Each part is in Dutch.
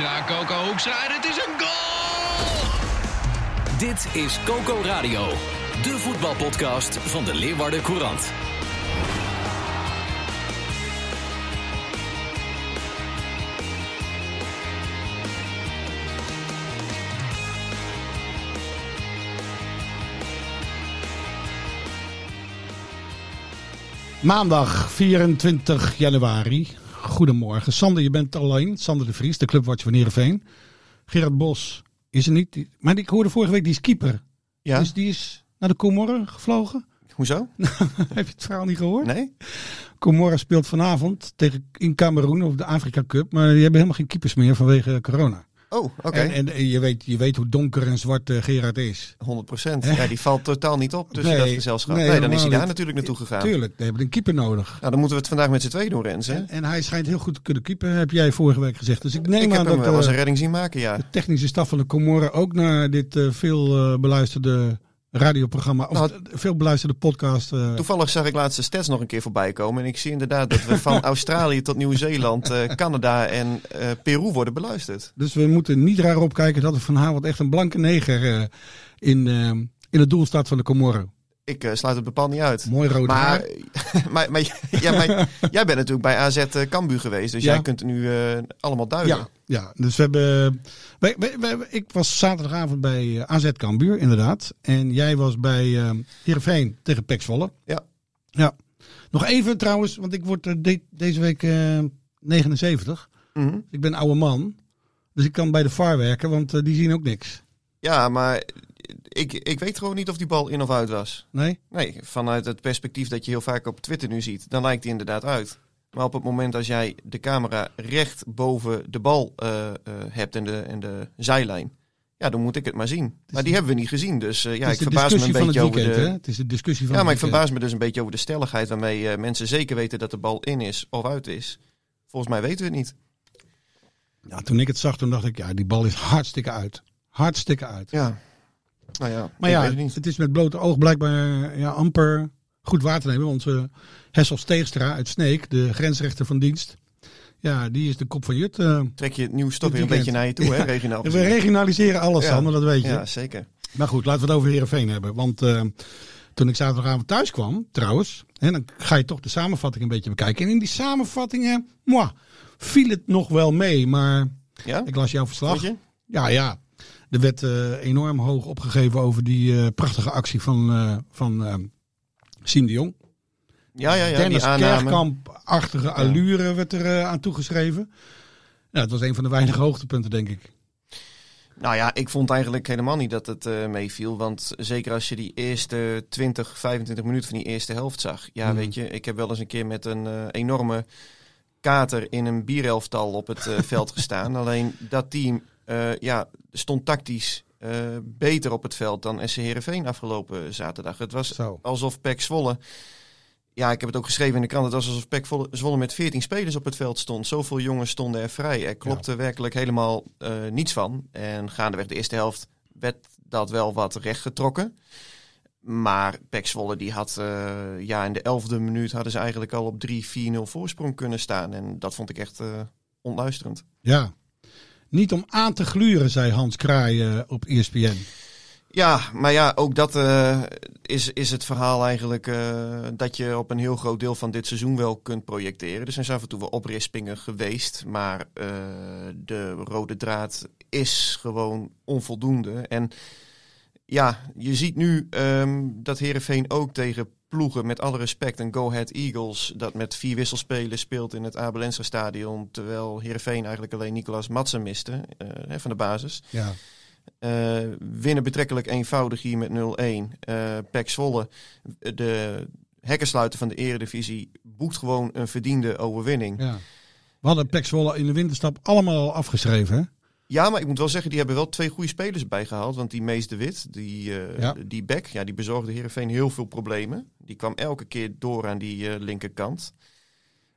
Coco Hoekstra, Coco Hoekstra, het is een goal! Dit is Coco Radio, de voetbalpodcast van de Leeuwarden Courant. Maandag 24 januari. Goedemorgen. Sander, je bent alleen. Sander de Vries, de clubwatcher van Heerenveen. Gerard Bos is er niet. Maar ik hoorde vorige week, die is keeper. Ja. Dus die is naar de Comoren gevlogen. Hoezo? Heb je het verhaal niet gehoord? Nee? Comoren speelt vanavond tegen, in Cameroen op de Afrika Cup. Maar die hebben helemaal geen keepers meer vanwege corona. Oh, oké. En, en je, weet, je weet hoe donker en zwart eh, Gerard is. 100 procent. Ja, die valt totaal niet op tussen Nee, dat gezelschap. nee, Nee, dan is hij daar niet. natuurlijk naartoe gegaan. Tuurlijk, die hebben een keeper nodig. Nou, dan moeten we het vandaag met z'n tweeën doen, Rens. hè? En, en hij schijnt heel goed te kunnen keeper, heb jij vorige week gezegd. Dus ik neem Ik aan heb hem dat wel eens eh, een redding zien maken, ja. de technische staf van de Comoren ook naar dit eh, veel beluisterde radioprogramma, of Nou, veel beluisterde podcast. eh, Toevallig zag ik laatst de stats nog een keer voorbij komen. En ik zie inderdaad dat we van Australië tot Nieuw-Zeeland, eh, Canada en eh, Peru worden beluisterd. dus we moeten niet raar opkijken dat er van Haveld echt een blanke neger in, in het doel staat van de Comoren. Ik eh, sluit het bepaald niet uit. Mooi rood Maar, haar. maar, maar, ja, maar jij bent natuurlijk bij AZ eh, Cambuur geweest. Dus Ja. jij kunt het nu eh, allemaal duiden. Ja, ja, dus we hebben. Wij, wij, wij- ik was zaterdagavond bij AZ Cambuur, inderdaad. En jij was bij eh Heerenveen tegen Pek Zwolle. Ja. Ja. Nog even trouwens, want ik word de- deze week eh 79. Mhm. Ik ben oude man. Dus ik kan bij de VAR werken, want die zien ook niks. Ja, maar ik, ik weet gewoon niet of die bal in of uit was. Nee? Nee, vanuit het perspectief dat je heel vaak op Twitter nu ziet, dan lijkt die inderdaad uit. Maar op het moment als jij de camera recht boven de bal eh, eh, hebt en de, en de zijlijn, ja, dan moet ik het maar zien. Maar die hebben we niet gezien, dus eh, ja, ik verbaas me een beetje het over de... hè? Het is de discussie van Ja, maar ik verbaas me dus een beetje over de stelligheid waarmee mensen zeker weten dat de bal in is of uit is. Volgens mij weten we het niet. Ja, toen ik het zag, toen dacht ik, ja, die bal is hartstikke uit. Hartstikke uit. Ja. Nou ja, Maar ja, het is met blote oog blijkbaar ja, amper goed waar te nemen. Want uh, Hessel Steegstra uit Sneek, de grensrechter van dienst. Ja, die is de kop van Jut. eh. Trek je het nieuws toch weer een beetje naar je toe, hè, regionaal we regionaliseren alles, Ja. Sander, dat weet je. Ja, zeker. Maar goed, laten we het over Heerenveen hebben. Want eh, toen ik zaterdagavond thuis kwam, trouwens, hè, dan ga je toch de samenvatting een beetje bekijken. En in die samenvattingen, moi, viel het nog wel mee. Maar Ja? ik las jouw verslag. Ja, ja. Er werd eh, enorm hoog opgegeven over die eh, prachtige actie van, eh van Siem de Jong. Ja, ja, ja, Dennis. Kerkamp-achtige allure werd er aan toegeschreven. Ja, het was een van de weinige hoogtepunten, denk ik. Nou ja, ik vond eigenlijk helemaal niet dat het meeviel. Want zeker als je die eerste 20, 25 minuten van die eerste helft zag. Ja, Mhm. weet je, ik heb wel eens een keer met een enorme kater in een bierelftal op het veld gestaan. Alleen dat team eh, ja, stond tactisch eh, beter op het veld dan SC Heerenveen afgelopen zaterdag. Het was Zo. alsof Pek Zwolle... Ja, ik heb het ook geschreven in de krant. Het was alsof Pek Zwolle- met 14 spelers op het veld stond. Zoveel jongens stonden er vrij. Er klopte werkelijk helemaal eh, niets van. En gaandeweg de eerste helft werd dat wel wat rechtgetrokken. Maar Pek Zwolle die had ja, in de elfde minuut hadden ze eigenlijk al op 3-4-0 voorsprong kunnen staan. En dat vond ik echt eh, onluisterend. Ja. Niet om aan te gluren, zei Hans Kraai eh, op ESPN. Ja, maar ja, ook dat eh, is, is het verhaal eigenlijk eh, dat je op een heel groot deel van dit seizoen wel kunt projecteren. Er zijn af en toe wel oprispingen geweest, maar de rode draad is gewoon onvoldoende. En ja, je ziet nu ehm, dat Herenveen ook tegen ploegen, met alle respect, een Go Ahead Eagles, dat met vier wisselspelers speelt in het Abel Enstra stadion, terwijl Herenveen eigenlijk alleen Nicolas Madsen miste eh, van de basis. Ja. Eh, winnen betrekkelijk eenvoudig hier met 0-1. Eh Pek Zwolle, de hekkensluiter van de eredivisie, boekt gewoon een verdiende overwinning. ja. We hadden Pek Zwolle in de winterstap allemaal al afgeschreven. Hè? Ja, maar ik moet wel zeggen, die hebben wel twee goede spelers bijgehaald. Want die Mees de Wit, die, Ja. die back, ja, die bezorgde Heerenveen heel veel problemen. Die kwam elke keer door aan die eh, linkerkant.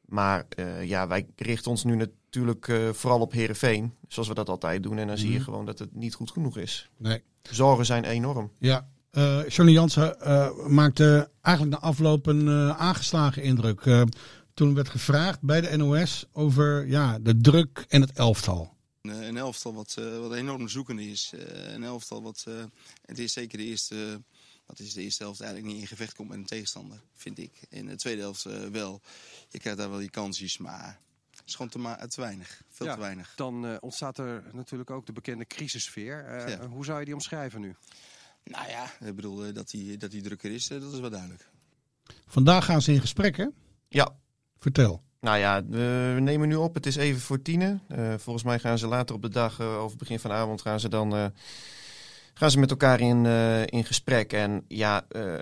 Maar eh, ja, wij richten ons nu natuurlijk vooral op Heerenveen. Zoals we dat altijd doen. En dan zie je Mhm. gewoon dat het niet goed genoeg is. Nee. Zorgen zijn enorm. Ja. eh Johnny Jansen maakte eigenlijk na afloop een aangeslagen indruk. Toen werd gevraagd bij de NOS over ja, de druk en het elftal. Een, een elftal wat, eh, wat enorm zoekende is. Eh, een elftal wat, eh, het is zeker de eerste, wat is de eerste helft eigenlijk niet in gevecht komt met een tegenstander, vind ik. In de tweede helft eh, wel. Je krijgt daar wel die kansjes, maar het is gewoon te, weinig. Veel Ja. te weinig. Dan eh, ontstaat er natuurlijk ook de bekende crisissfeer. Eh, Ja. Hoe zou je die omschrijven nu? Nou ja, ik bedoel eh, dat die, dat die drukker is, eh, dat is wel duidelijk. Vandaag gaan ze in gesprek, hè? Ja, Vertel. Nou ja, we nemen nu op. Het is even voor tienen. Eh, volgens mij gaan ze later op de dag, eh, of begin van de avond, gaan ze dan eh, gaan ze met elkaar in, eh, in gesprek. En ja, eh,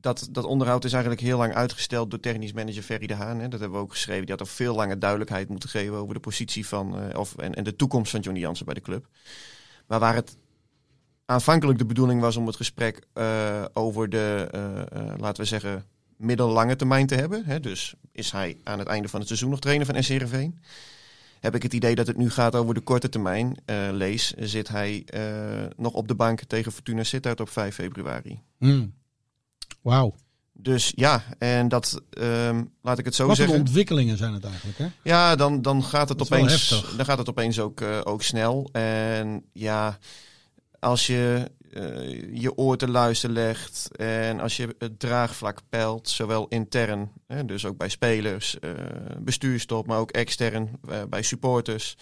dat, dat onderhoud is eigenlijk heel lang uitgesteld door technisch manager Ferry de Haan. Hè. Dat hebben we ook geschreven. Die had al veel langer duidelijkheid moeten geven over de positie van, eh, of, en, en de toekomst van Johnny Jansen bij de club. Maar waar het aanvankelijk de bedoeling was om het gesprek eh, over de, eh, eh, laten we zeggen, middellange termijn te hebben. Hè? Dus is hij aan het einde van het seizoen nog trainer van SC Heerenveen? Heb ik het idee dat het nu gaat over de korte termijn. Eh, lees, zit hij eh, nog op de bank tegen Fortuna Sittard op 5 februari. Hmm. Wauw. Dus ja, en dat, ehm, laat ik het zo Wat voor zeggen. ontwikkelingen zijn het eigenlijk, hè? Ja, dan, dan, gaat het opeens, dan gaat het opeens ook, eh, ook snel. En ja, als je eh, je oor te luisteren legt en als je het draagvlak peilt, zowel intern, hè, dus ook bij spelers, eh bestuurstop, maar ook extern eh, bij supporters.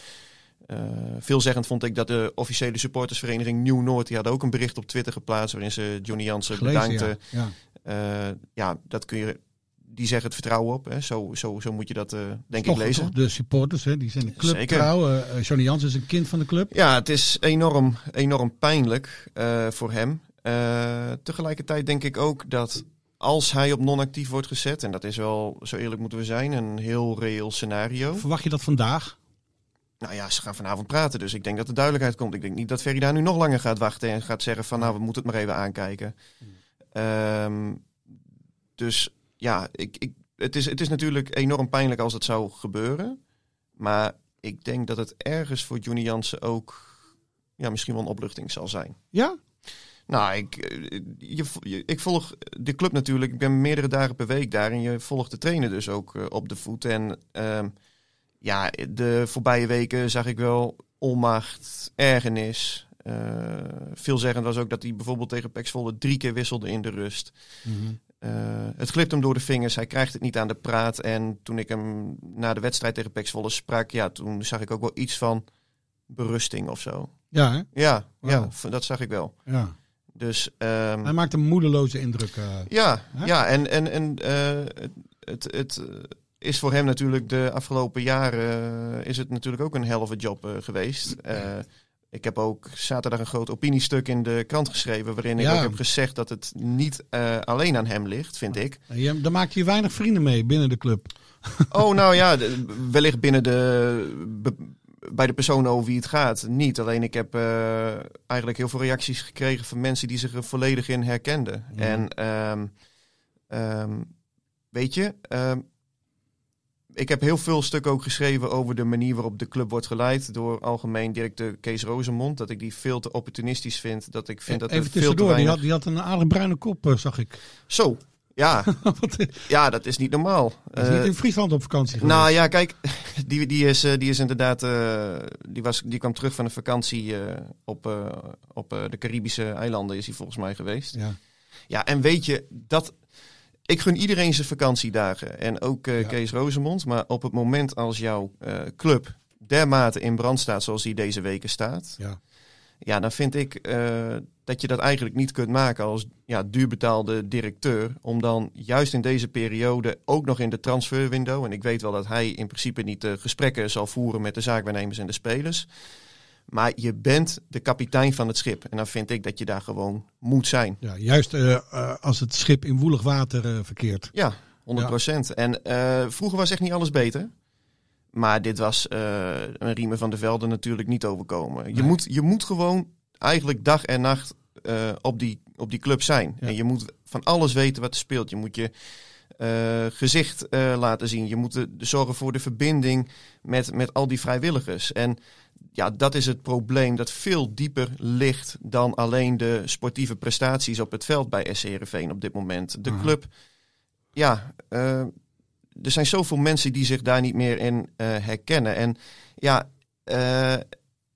Veelzeggend vond ik dat de officiële supportersvereniging Nieuw Noord, die had ook een bericht op Twitter geplaatst waarin ze Johnny Jansen bedankte. ja. ja. Ja, dat kun je, die zeggen het vertrouwen op. Hè. Zo, zo, zo moet je dat eh, denk Toch, ik lezen. toch de supporters, hè? die zijn de club Zeker. trouw. Eh, Johnny Jans is een kind van de club. Ja, het is enorm, enorm pijnlijk voor hem. Tegelijkertijd denk ik ook dat als hij op non-actief wordt gezet, en dat is wel, zo eerlijk moeten we zijn, een heel reëel scenario. Verwacht je dat vandaag? Nou ja, ze gaan vanavond praten, dus ik denk dat er duidelijkheid komt. Ik denk niet dat Ferry daar nu nog langer gaat wachten en gaat zeggen van nou, we moeten het maar even aankijken. Ehm, dus ja, ik, ik, het, is, het is natuurlijk enorm pijnlijk als het zou gebeuren. Maar ik denk dat het ergens voor Johnny Jansen ook ja, misschien wel een opluchting zal zijn. Ja? Nou, ik, eh, je, je- ik volg de club natuurlijk. Ik ben meerdere dagen per week daar. En je volgt de trainer dus ook eh, op de voet. En ehm, ja, de voorbije weken zag ik wel onmacht, ergernis. Eh, veelzeggend was ook dat hij bijvoorbeeld tegen Pek Zwolle drie keer wisselde in de rust. Eh, het glipt hem door de vingers. Hij krijgt het niet aan de praat. En toen ik hem na de wedstrijd tegen Pek Zwolle sprak, ja, toen zag ik ook wel iets van berusting of zo. Ja, hè? Ja, ja, dat zag ik wel. Ja. Dus ehm, Hij maakt een moedeloze indruk. eh. ja, Hè? ja, en, en, en eh, het, het, het is voor hem natuurlijk de afgelopen jaren is het natuurlijk ook een helft job geweest. Ik heb ook zaterdag een groot opiniestuk in de krant geschreven waarin ik ook heb gezegd dat het niet eh, alleen aan hem ligt, vind ik. Je- Daar maak je weinig vrienden mee binnen de club. Oh, nou ja, wellicht binnen de. be- bij de persoon over wie het gaat. Niet. Alleen ik heb eh, eigenlijk heel veel reacties gekregen van mensen die zich er volledig in herkenden. Ja. En ehm, ehm, weet je, ehm, ik heb heel veel stukken ook geschreven over de manier waarop de club wordt geleid door algemeen directeur Kees Rozemond. Dat ik die veel te opportunistisch vind. Dat ik vind dat er Even veel te tussendoor, die weinig... had, die had een aardig bruine kop, eh, zag ik. Zo, ja, ja, dat is niet normaal. is Eh, niet in Friesland op vakantie geweest. Nou ja, kijk, die, die, is, eh, die is inderdaad. eh, die, was, die kwam terug van een vakantie eh, op, eh, op eh, de Caribische eilanden, is hij volgens mij geweest. Ja. Ja, en weet je, dat. Ik gun iedereen zijn vakantiedagen. En ook eh, Ja. Kees Rozemond. Maar op het moment als jouw eh, club dermate in brand staat zoals die deze weken staat. Ja. Ja, dan vind ik eh, dat je dat eigenlijk niet kunt maken als ja, duurbetaalde directeur. Om dan juist in deze periode, ook nog in de transferwindow. En ik weet wel dat hij in principe niet de gesprekken zal voeren met de zaakwaarnemers en de spelers. Maar je bent de kapitein van het schip. En dan vind ik dat je daar gewoon moet zijn. Ja, juist eh, eh, als het schip in woelig water eh, verkeert. Ja, 100 procent. En vroeger was echt niet alles beter. Maar dit was een Riemen van der Velde natuurlijk niet overkomen. Je, moet, je moet gewoon eigenlijk dag en nacht op, die, op die club zijn. Ja. En je moet van alles weten wat er speelt. Je moet je gezicht laten zien. Je moet de, de zorgen voor de verbinding met, met al die vrijwilligers. En ja, dat is het probleem dat veel dieper ligt dan alleen de sportieve prestaties op het veld bij SC Heerenveen op dit moment. De Mhm. club, ja, eh, er zijn zoveel mensen die zich daar niet meer in eh, herkennen. En ja, eh,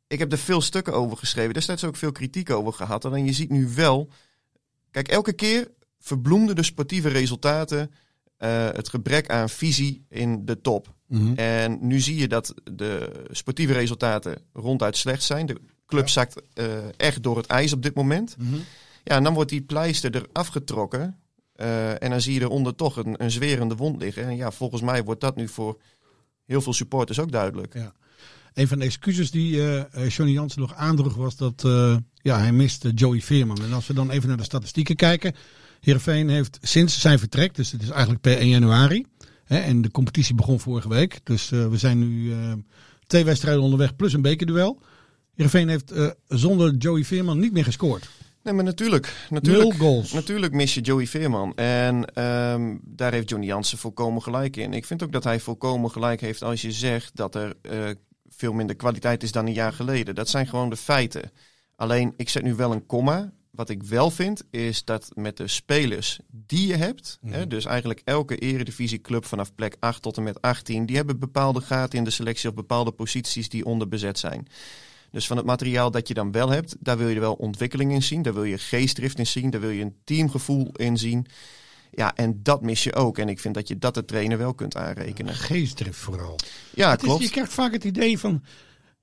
ik heb er veel stukken over geschreven. Destijds ook veel kritiek over gehad. Alleen je ziet nu wel, kijk, elke keer verbloemden de sportieve resultaten het gebrek aan visie in de top. Mhm. En nu zie je dat de sportieve resultaten ronduit slecht zijn. De club zakt eh, echt door het ijs op dit moment. Mhm. Ja, en dan wordt die pleister er afgetrokken. eh, en dan zie je eronder toch een, een zwerende wond liggen. En ja, volgens mij wordt dat nu voor heel veel supporters ook duidelijk. Ja. Een van de excuses die eh, Johnny Jansen nog aandroeg was dat ja, hij mist eh, Joey Veerman. En als we dan even naar de statistieken kijken. Heerenveen heeft sinds zijn vertrek, dus het is eigenlijk per 1 januari. Hè, en de competitie begon vorige week. Dus eh, we zijn nu eh, twee wedstrijden onderweg plus een bekerduel. Heerenveen heeft eh, zonder Joey Veerman niet meer gescoord. Nee, maar natuurlijk. natuurlijk Nul goals. Natuurlijk mis je Joey Veerman. En ehm, daar heeft Johnny Jansen volkomen gelijk in. Ik vind ook dat hij volkomen gelijk heeft als je zegt dat er veel minder kwaliteit is dan een jaar geleden. Dat zijn gewoon de feiten. Alleen, ik zet nu wel een komma. Wat ik wel vind, is dat met de spelers die je hebt, hè, dus eigenlijk elke eredivisieclub vanaf plek 8 tot en met 18, die hebben bepaalde gaten in de selectie of bepaalde posities die onderbezet zijn. Dus van het materiaal dat je dan wel hebt, daar wil je wel ontwikkeling in zien. Daar wil je geestdrift in zien. Daar wil je een teamgevoel in zien. Ja, en dat mis je ook. En ik vind dat je dat de trainer wel kunt aanrekenen. Geestdrift vooral. Ja, Het is, klopt. je krijgt vaak het idee van...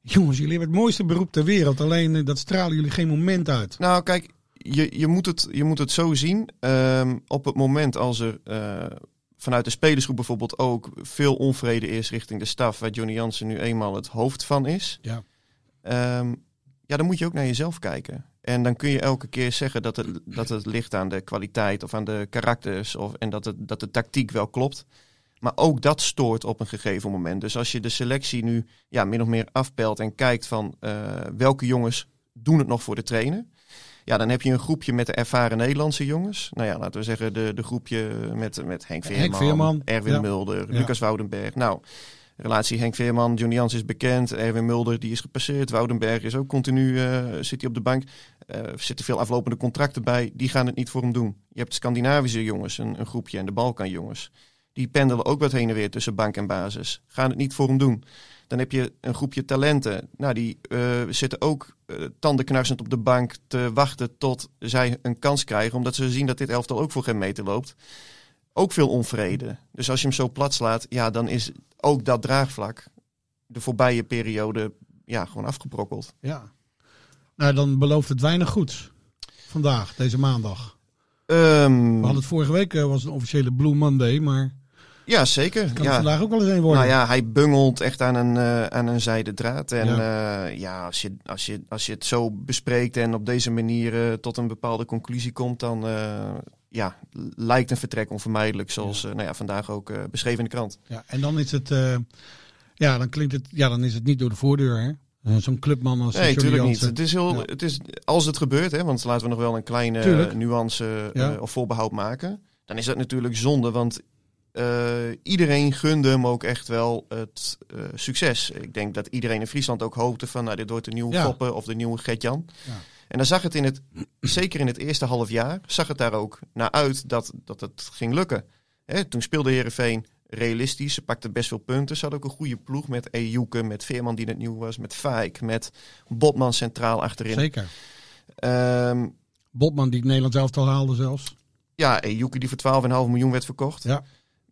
Jongens, jullie hebben het mooiste beroep ter wereld. Alleen eh, dat stralen jullie geen moment uit. Nou, kijk, je, je, moet, het, je moet het zo zien. Ehm, op het moment als er eh, vanuit de spelersgroep bijvoorbeeld ook veel onvrede is richting de staf, waar Johnny Jansen nu eenmaal het hoofd van is. Ja. Ehm, ja, dan moet je ook naar jezelf kijken. En dan kun je elke keer zeggen dat het, dat het ligt aan de kwaliteit of aan de karakters. Of, en dat, het, dat de tactiek wel klopt. Maar ook dat stoort op een gegeven moment. Dus als je de selectie nu ja, min of meer afpelt en kijkt van eh, welke jongens doen het nog voor de trainer. Ja, dan heb je een groepje met de ervaren Nederlandse jongens. Nou ja, laten we zeggen de, de groepje met, met Henk Veerman, Henk Veerman, Erwin ja. Mulder, Ja. Lucas Woudenberg. Nou, relatie Henk Veerman, Johnny Jans is bekend. Erwin Mulder die is gepasseerd. Woudenberg is ook continu, eh, zit hij op de bank. Eh, er zitten veel aflopende contracten bij. Die gaan het niet voor hem doen. Je hebt Scandinavische jongens, een, een groepje, en de Balkan jongens. Die pendelen ook wat heen en weer tussen bank en basis. Gaan het niet voor hem doen. Dan heb je een groepje talenten. Nou, die eh, zitten ook eh, tandenknarsend op de bank te wachten tot zij een kans krijgen. Omdat ze zien dat dit elftal ook voor geen meter loopt. Ook veel onvrede. Dus als je hem zo plat slaat, ja, dan is ook dat draagvlak de voorbije periode ja, gewoon afgebrokkeld. Ja. Nou, dan belooft het weinig goeds. Vandaag, deze maandag. Ehm, We hadden het vorige week, eh, was een officiële Blue Monday, maar ja, zeker. kan Ja. vandaag ook wel eens een worden. Nou ja, hij bungelt echt aan een, eh, aan een zijde draad. En ja, ja als, je, als, je, als je het zo bespreekt en op deze manier eh, tot een bepaalde conclusie komt, dan eh, ja, lijkt een vertrek onvermijdelijk. Zoals eh, nou ja, vandaag ook eh, beschreven in de krant. Ja, en dan is het, eh, ja, dan klinkt het, ja, dan is het niet door de voordeur, hè? Eh, Zo'n clubman als Nee, natuurlijk niet. Het is heel, Ja. het is, als het gebeurt, hè, want laten we nog wel een kleine Tuurlijk. nuance Ja. eh, of voorbehoud maken. Dan is dat natuurlijk zonde, want eh, iedereen gunde hem ook echt wel het eh, succes. Ik denk dat iedereen in Friesland ook hoopte van, nou, dit wordt de nieuwe Ja. Koppen of de nieuwe Gertjan. Ja. En dan zag het in het, zeker in het eerste half jaar, zag het daar ook naar uit dat, dat het ging lukken. Hè, toen speelde Heerenveen realistisch. Ze pakten best veel punten. Ze hadden ook een goede ploeg met Ejuke, met Veerman die net nieuw was, met Fijk, met Botman centraal achterin. Zeker. Ehm, Botman die het Nederlands elftal haalde zelfs. ja, Ejuke die voor 12,5 miljoen werd verkocht. Ja.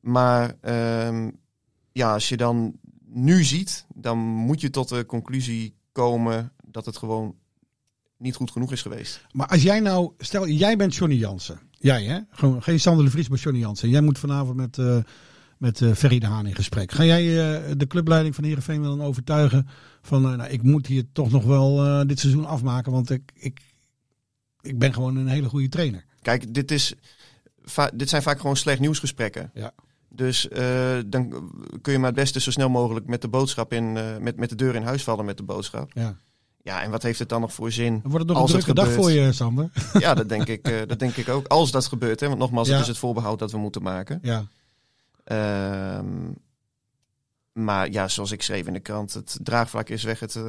Maar ehm, ja, als je dan nu ziet, dan moet je tot de conclusie komen dat het gewoon niet goed genoeg is geweest. Maar als jij nou, stel jij bent Johnny Jansen. Jij hè? Gewoon geen Sander de Vries, maar Johnny Jansen. Jij moet vanavond met, eh met eh, Ferry de Haan in gesprek. Ga jij eh, de clubleiding van Heerenveen wel dan overtuigen van, nou, ik moet hier toch nog wel dit seizoen afmaken, want ik, ik, ik ben gewoon een hele goede trainer. Kijk, dit, is, dit zijn vaak gewoon slecht nieuwsgesprekken. Ja. Dus eh, dan kun je maar het beste zo snel mogelijk met de boodschap in, eh, met, met de deur in huis vallen met de boodschap. Ja. Ja, en wat heeft het dan nog voor zin? Dan wordt het nog Als een het drukke dag voor je, Sander. Ja, dat denk ik, eh, dat denk ik ook. Als dat gebeurt, hè, want nogmaals, Ja. het is het voorbehoud dat we moeten maken. Ja. Ehm, maar ja, zoals ik schreef in de krant, het draagvlak is weg. Het,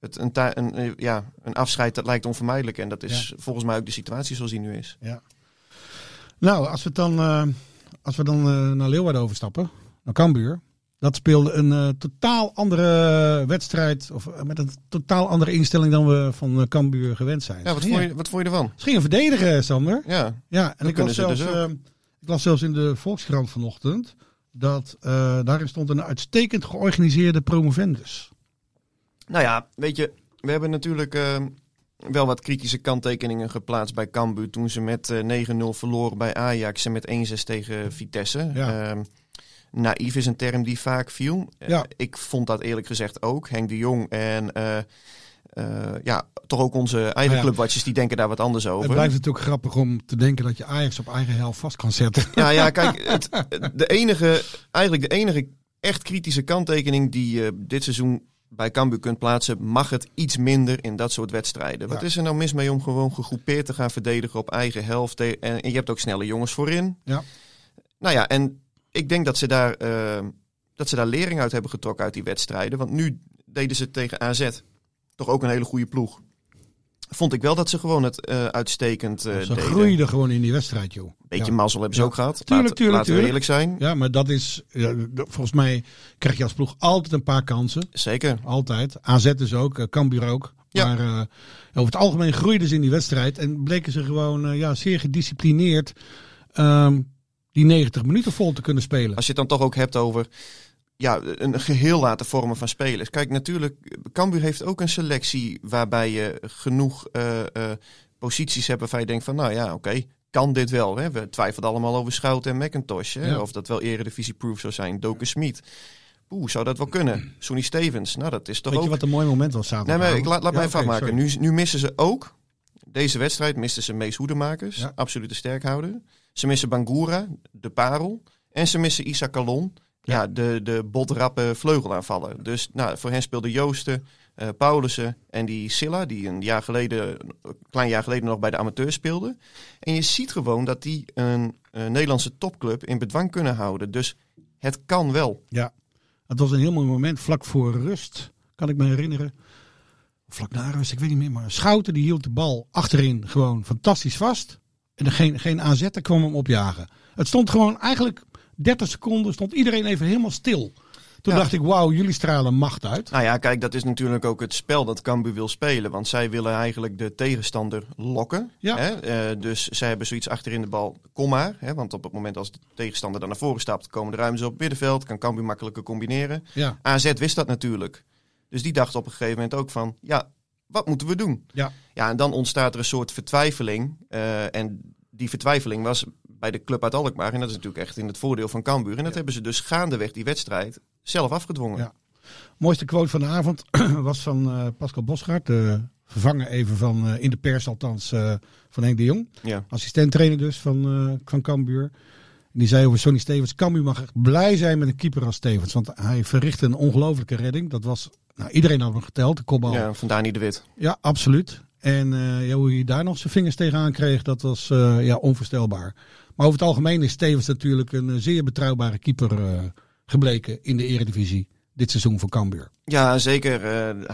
het, een, een, ja, een afscheid dat lijkt onvermijdelijk. En dat is volgens mij ook de situatie zoals die nu is. Nou, als we dan, eh, als we dan eh, naar Leeuwarden overstappen, naar Cambuur. Dat speelde een eh, totaal andere wedstrijd, of eh, met een totaal andere instelling dan we van eh, Cambuur gewend zijn. Ja, wat vond je, wat vond je ervan? Ze gingen verdedigen, Sander. Ja, Ja, en ik las, zelfs, dus eh, ik las zelfs in de Volkskrant vanochtend dat daarin stond een uitstekend georganiseerde promovendus. nou ja, weet je, we hebben natuurlijk eh, wel wat kritische kanttekeningen geplaatst bij Cambuur toen ze met eh, 9-0 verloren bij Ajax en met 1-6 tegen Vitesse. Ja. Ehm, naïef is een term die vaak viel. Eh, ik vond dat eerlijk gezegd ook. Henk de Jong en eh, eh, ja, toch ook onze eigen Nou ja. clubwatchers die denken daar wat anders Het over. blijft natuurlijk grappig om te denken dat je Ajax op eigen helft vast kan zetten. Ja, ja, kijk, het, de enige, eigenlijk de enige echt kritische kanttekening die dit seizoen bij Cambuur kunt plaatsen, mag het iets minder in dat soort wedstrijden. Wat is er nou mis mee om gewoon gegroepeerd te gaan verdedigen op eigen helft? En, en je hebt ook snelle jongens voorin. Ja. Nou ja, en ik denk dat ze daar, eh, dat ze daar lering uit hebben getrokken uit die wedstrijden. Want nu deden ze tegen AZ toch ook een hele goede ploeg. Vond ik wel dat ze gewoon het eh, uitstekend eh Ze deden. groeiden gewoon in die wedstrijd, joh. Beetje Ja. mazzel hebben ze Ja. ook gehad. Tuurlijk, Laat- tuurlijk, laten we tuurlijk. eerlijk zijn. Ja, maar dat is, ja, volgens mij krijg je als ploeg altijd een paar kansen. Zeker. Altijd. AZ dus ook, eh, Cambuur ook. Ja. Maar over het algemeen groeiden ze in die wedstrijd. En bleken ze gewoon ja, zeer gedisciplineerd ehm, die 90 minuten vol te kunnen spelen. Als je het dan toch ook hebt over ja, een geheel laten vormen van spelers. Kijk, natuurlijk, Cambuur heeft ook een selectie waarbij je genoeg eh, eh, posities hebt waarvan je denkt van, nou ja, oké, kan dit wel. Hè? We twijfelden allemaal over Schouten en McIntosh. Hè? Ja. Of dat wel eredivisie-proof zou zijn. Doken Smit. Oeh, zou dat wel kunnen? Sonny Stevens. Nou, dat is toch Weet ook... je wat een mooi moment was Nee, zaterdag? maar ik laat, laat Ja, mij even oké, afmaken. Nu, nu missen ze ook, deze wedstrijd misten ze Mees Hoedemakers, Ja. absolute sterkhouder. Ze missen Bangura, de parel. En ze missen Isa Kalon, ja. de, de botrappe vleugelaanvaller. Dus nou, voor hen speelden Joosten, eh Paulussen en die Silla, die een jaar geleden, een klein jaar geleden nog bij de amateurs speelde. En je ziet gewoon dat die een, Nederlandse topclub in bedwang kunnen houden. Dus het kan wel. Ja, het was een heel mooi moment. Vlak voor rust, kan ik me herinneren. Vlak na rust, ik weet niet meer. Maar Schouten die hield de bal achterin gewoon fantastisch vast. En er geen, geen AZ kwam hem opjagen. Het stond gewoon eigenlijk 30 seconden, stond iedereen even helemaal stil. Toen Ja. dacht ik, wauw, jullie stralen macht uit. Nou ja, kijk, dat is natuurlijk ook het spel dat Cambuur wil spelen. Want zij willen eigenlijk de tegenstander lokken. Ja. Hè? Eh, dus zij hebben zoiets achterin de bal, kom maar. Hè? Want op het moment als de tegenstander dan naar voren stapt, komen de ruimtes op het middenveld. Kan Cambuur makkelijker combineren. Ja, AZ wist dat natuurlijk. Dus die dacht op een gegeven moment ook van, ja, wat moeten we doen? ja. Ja, en dan ontstaat er een soort vertwijfeling. eh, en die vertwijfeling was bij de club uit Alkmaar. En dat is natuurlijk echt in het voordeel van Cambuur. En dat hebben ze dus gaandeweg die wedstrijd zelf afgedwongen. Ja. Mooiste quote van de avond was van eh, Pascal Bosgaard. De vervanger even van, eh, in de pers althans, eh, van Henk de Jong. Ja. assistent trainer dus van, van Cambuur. En die zei over Sonny Stevens, Cambuur mag echt blij zijn met een keeper als Stevens. Want hij verrichtte een ongelofelijke redding. Dat was, nou, iedereen had hem geteld, de kopbal. Ja, Ja, vandaar niet de wit. absoluut. En eh, ja, hoe hij daar nog zijn vingers tegenaan kreeg, dat was eh, ja, onvoorstelbaar. Maar over het algemeen is Stevens natuurlijk een eh, zeer betrouwbare keeper gebleken in de eredivisie. Dit seizoen voor Cambuur. Ja, zeker.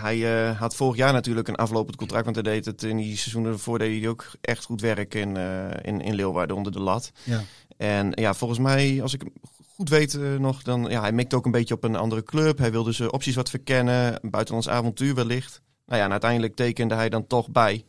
Hij had vorig jaar natuurlijk een aflopend contract. Want hij deed het in die seizoenen ervoor deed hij ook echt goed werk in, in, in Leeuwarden onder de lat. Ja. En ja, volgens mij, als ik goed weet nog, dan ja, hij mikte ook een beetje op een andere club. Hij wilde zijn opties wat verkennen, een buitenlands avontuur wellicht. Nou ja, en uiteindelijk tekende hij dan toch bij.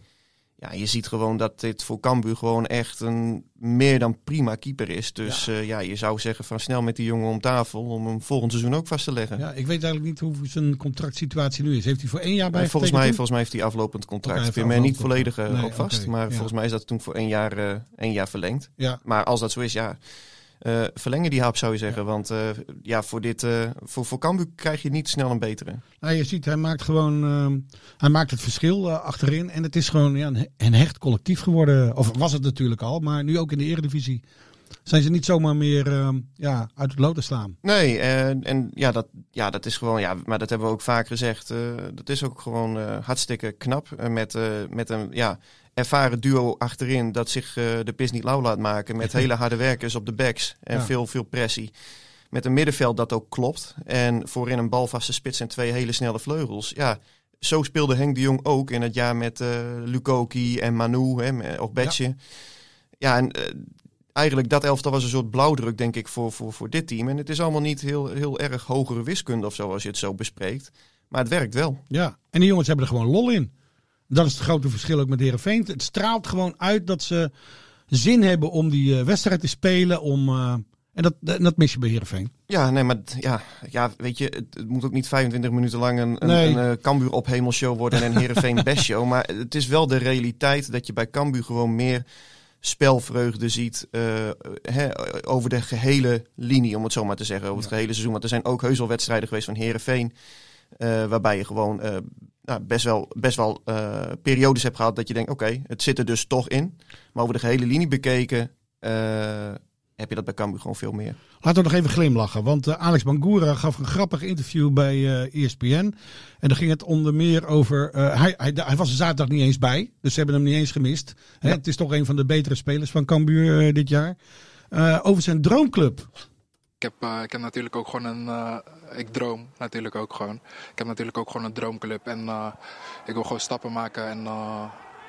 Ja, je ziet gewoon dat dit voor Cambuur gewoon echt een meer dan prima keeper is. Dus ja, ja je zou zeggen van snel met die jongen om tafel om hem volgend seizoen ook vast te leggen. ja, ik weet eigenlijk niet hoe zijn contractsituatie nu is. Heeft hij voor één jaar bij Nee, volgens, mij, volgens mij heeft hij aflopend contract. Oké, ik heeft niet volledig eh, op vast. Maar ja. volgens mij is dat toen voor één jaar, eh, één jaar verlengd. Ja, Maar als dat zo is, ja, eh, verlengen die hap zou je zeggen. Want eh, ja, voor, dit, eh, voor, voor Cambuur krijg je niet snel een betere. Nou, je ziet, hij maakt gewoon ehm, hij maakt het verschil achterin. En het is gewoon ja, een, he- een hecht collectief geworden. Of was het natuurlijk al, maar nu ook in de Eredivisie. zijn ze niet zomaar meer ehm, ja, uit het lood te slaan. Nee, en, en ja, dat, ja, dat is gewoon, ja, maar dat hebben we ook vaak gezegd. dat is ook gewoon hartstikke knap. met, met een ja, ervaren duo achterin dat zich eh, de pis niet lauw laat maken. Met hele harde werkers op de backs en Ja. veel, veel pressie. Met een middenveld dat ook klopt. En voorin een balvaste spits en twee hele snelle vleugels. Ja, zo speelde Henk de Jong ook in het jaar met eh Lukoki en Manu hè, of Betje. Ja, en eh, eigenlijk dat elftal was een soort blauwdruk, denk ik, voor, voor, voor dit team. En het is allemaal niet heel, heel erg hogere wiskunde of zo, als je het zo bespreekt. Maar het werkt wel. Ja, en die jongens hebben er gewoon lol in. Dat is het grote verschil ook met Herenveen. Het straalt gewoon uit dat ze zin hebben om die eh, wedstrijd te spelen. Om, eh, en dat, dat mis je bij Herenveen. Ja, nee, maar ja, ja weet je, het, het moet ook niet 25 minuten lang een, een, Nee. een, eh, Cambuur op hemelshow worden en een Heerenveen bestshow. Maar het is wel de realiteit dat je bij Cambuur gewoon meer spelvreugde ziet over de gehele linie, om het zo maar te zeggen, over het gehele seizoen. Want er zijn ook heus wel wedstrijden geweest van Heerenveen, eh waarbij je gewoon nou, best wel, best wel eh, periodes hebt gehad dat je denkt, oké, het zit er dus toch in. Maar over de gehele linie bekeken eh, heb je dat bij Cambuur gewoon veel meer. Laten we nog even glimlachen. Want eh, Alex Bangura gaf een grappig interview bij ESPN. En dan ging het onder meer over. hij, hij, hij was er zaterdag niet eens bij. Dus ze hebben hem niet eens gemist. Hè, het is toch een van de betere spelers van Cambuur dit jaar. Over zijn droomclub. Ik heb, eh, ik heb natuurlijk ook gewoon een. eh, ik droom natuurlijk ook gewoon. Ik heb natuurlijk ook gewoon een droomclub. En eh, ik wil gewoon stappen maken en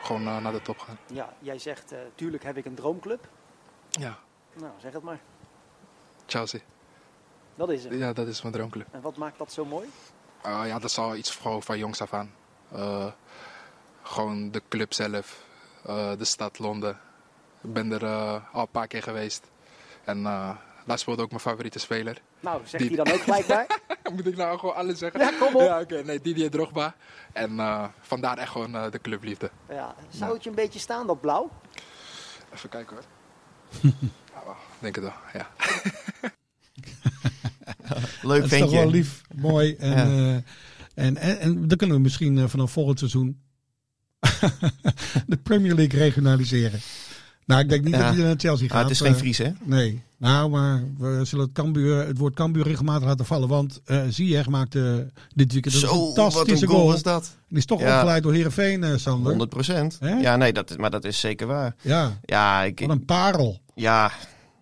gewoon naar de top gaan. Ja, jij zegt, tuurlijk heb ik een droomclub. Ja, Nou, zeg het maar. Chelsea. Dat is het. Ja, dat is mijn droomclub. En wat maakt dat zo mooi? Ja, dat is al iets gewoon van jongs af aan. Gewoon de club zelf, de stad Londen. Ik ben er al een paar keer geweest. En daar speelde ook mijn favoriete speler. Nou, zegt Die- hij dan ook gelijk bij? Moet ik nou gewoon alles zeggen? Ja, kom op. Ja, oké. Nee, Didier Drogba. En eh, vandaar echt gewoon eh, de clubliefde. Ja, zou het je een beetje staan, dat blauw? Even kijken hoor. ja, wel, denk het wel, ja. Leuk Het is toch ventje. wel lief, mooi. En, Ja. eh, en, en, en dan kunnen we misschien eh, vanaf volgend seizoen de Premier League regionaliseren. Nou, ik denk niet Ja. dat hij naar Chelsea Ah, gaat. het is geen Fries, hè? Nee. Nou, maar we zullen het, Cambuur, het woord Cambuur regelmatig laten vallen. Want uh, Ziyech maakte dit weekend een Zo, fantastische goal goal. was dat. Die is toch Ja. opgeleid door Heerenveen, eh Sander. 100 procent. Ja, nee, dat, is- maar dat is zeker waar. Ja, Ja, ik, wat een parel. ja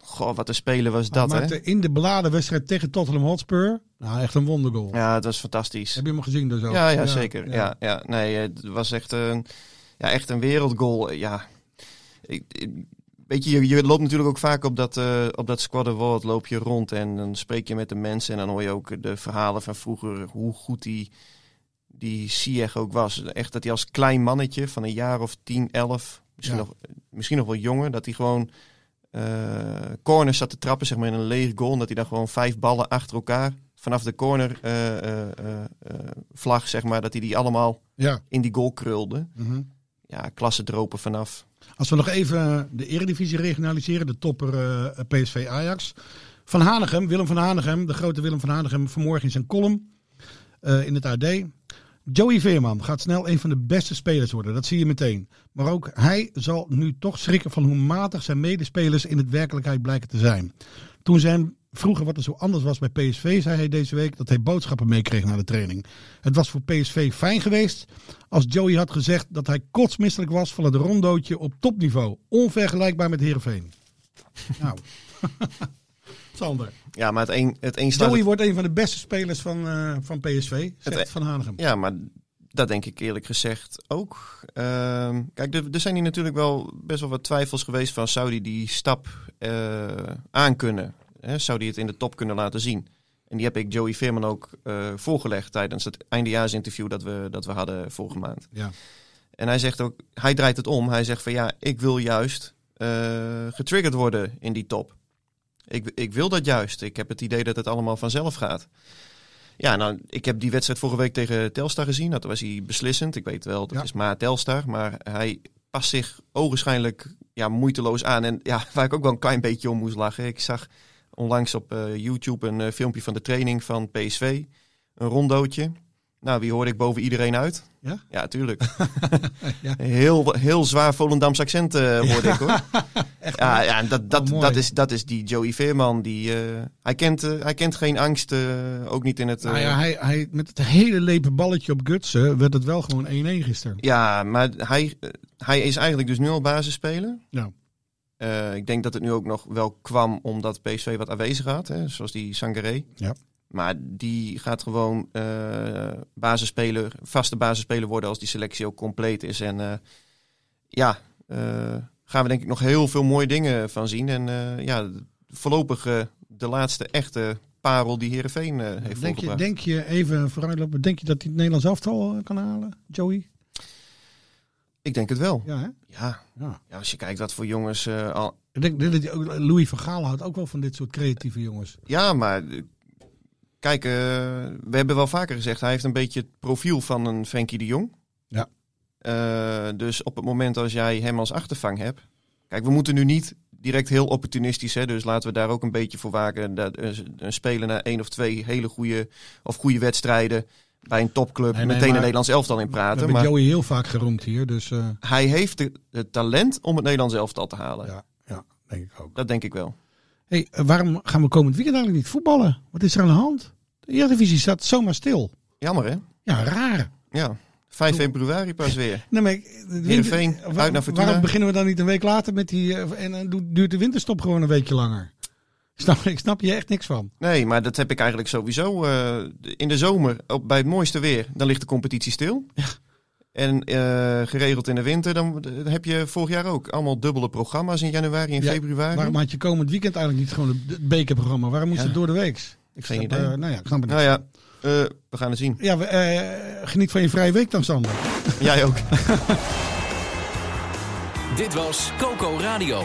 goh, wat een speler was dat, hè? in de beladen wedstrijd tegen Tottenham Hotspur. Nou, echt een wondergoal. Ja, het was fantastisch. Heb je hem gezien dus ook? Ja, ja, zeker. Ja. Ja, nee, het was echt een, ja, echt een wereldgoal. Ja, ik, ik- weet je, je, loopt natuurlijk ook vaak op dat, eh op dat squad award, loop je rond en dan spreek je met de mensen en dan hoor je ook de verhalen van vroeger, hoe goed die, die Sieg ook was. Echt dat hij als klein mannetje van een jaar of 10, 11, misschien, Ja. nog, misschien nog wel jonger, dat hij gewoon eh corners zat te trappen, zeg maar in een leeg goal. En dat hij dan gewoon vijf ballen achter elkaar vanaf de corner eh, vlag, zeg maar, dat hij die allemaal Ja. in die goal krulde. Mhm. Ja, klasse dropen vanaf. Als we nog even de eredivisie regionaliseren, de topper eh, PSV Ajax. Van Hanegem, Willem van Hanegem, de grote Willem van Hanegem, vanmorgen in zijn column eh, in het AD. Joey Veerman gaat snel een van de beste spelers worden, dat zie je meteen. Maar ook hij zal nu toch schrikken van hoe matig zijn medespelers in het werkelijkheid blijken te zijn. Toen ze hem vroegen wat er zo anders was bij PSV, zei hij deze week dat hij boodschappen meekreeg na de training. Het was voor PSV fijn geweest als Joey had gezegd dat hij kotsmisselijk was van het rondootje op topniveau. Onvergelijkbaar met Heerenveen. nou, Sander. Ja, maar het een, het een staat... Joey het- wordt een van de beste spelers van, eh, van PSV, zegt Het- Van Hanegem. Ja, maar dat denk ik eerlijk gezegd ook. Ehm, kijk, er, er zijn hier natuurlijk wel best wel wat twijfels geweest van... zou die die stap eh aankunnen? Hè? Zou die het in de top kunnen laten zien? En die heb ik Joey Veerman ook eh, voorgelegd tijdens het eindejaarsinterview dat we, dat we hadden vorige maand. Ja. En hij zegt ook, hij draait het om. Hij zegt van ja, ik wil juist eh, getriggerd worden in die top. Ik, ik wil dat juist. Ik heb het idee dat het allemaal vanzelf gaat. Ja, nou, ik heb die wedstrijd vorige week tegen Telstar gezien. Dat was hij beslissend. Ik weet wel, dat Ja. is maar Telstar. Maar hij past zich ogenschijnlijk ja, moeiteloos aan. En ja, waar ik ook wel een klein beetje om moest lachen. Ik zag onlangs op eh, YouTube een eh, filmpje van de training van PSV. Een rondootje. Nou, wie hoorde ik boven iedereen uit? Ja? Ja, tuurlijk. Ja. heel, heel zwaar Volendams accent eh, hoorde ik hoor. Echt ja, ja dat, dat, Oh, dat, is, dat is die Joey Veerman. Die, hij, kent, hij kent geen angst, ook niet in het... Nou ja, hij, hij, met het hele lepe balletje op Gutsen werd het wel gewoon 1-1 gisteren. Ja, maar hij, hij is eigenlijk dus nu al basisspeler. Ja. Eh, ik denk dat het nu ook nog wel kwam omdat PSV wat aanwezig had, hè, zoals die Sangaré. Ja. Maar die gaat gewoon eh basisspeler, vaste basisspeler worden als die selectie ook compleet is. En eh, ja, eh, gaan we denk ik nog heel veel mooie dingen van zien. En eh, ja, voorlopig de laatste echte parel die Heerenveen eh heeft Denk je, denk je, even vooruitlopen, denk je dat hij het Nederlands elftal eh, kan halen, Joey? Ik denk het wel. Ja, hè? Ja, Ja. ja als je kijkt wat voor jongens eh, al, Ik denk, dat Louis van Gaal houdt ook wel van dit soort creatieve jongens. Ja, maar eh, kijk, eh, we hebben wel vaker gezegd, hij heeft een beetje het profiel van een Frenkie de Jong. Ja. Dus op het moment als jij hem als achtervang hebt. Kijk, we moeten nu niet direct heel opportunistisch, hè, dus laten we daar ook een beetje voor waken. Dat eh, een speler na één of twee hele goede of goede wedstrijden bij een topclub Nee, nee, meteen een Nederlands elftal in We praten. hebben Maar Joey heel vaak geroemd hier, dus eh, hij heeft de- het talent om het Nederlands elftal te halen. ja, ja, denk ik ook. Dat denk ik wel. Hey, eh, waarom gaan we komend weekend eigenlijk niet voetballen? Wat is er aan de hand? De Eredivisie staat zomaar stil. Jammer hè? Ja, raar. Ja. 5 februari pas weer. Nee, maar, winter- Heerenveen, wa- uit naar Fortuna. Waarom beginnen we dan niet een week later met die... eh, en dan doet- duurt de winterstop gewoon een weekje langer? Snap, ik snap je echt niks van. Nee, maar dat heb ik eigenlijk sowieso. eh, in de zomer, op, bij het mooiste weer, dan ligt de competitie stil. En eh, geregeld in de winter, dan dan heb je vorig jaar ook allemaal dubbele programma's in januari en Ja, februari. Waarom had je komend weekend eigenlijk niet gewoon het- bekerprogramma? Waarom moest Ja. het door de week? Ik Geen snap, idee. eh, nou ja, ik snap het niet. Nou ja, eh, we gaan het zien. Ja, we, eh, geniet van je vrije week dan, Sander. Jij ook. Dit was Coco Radio.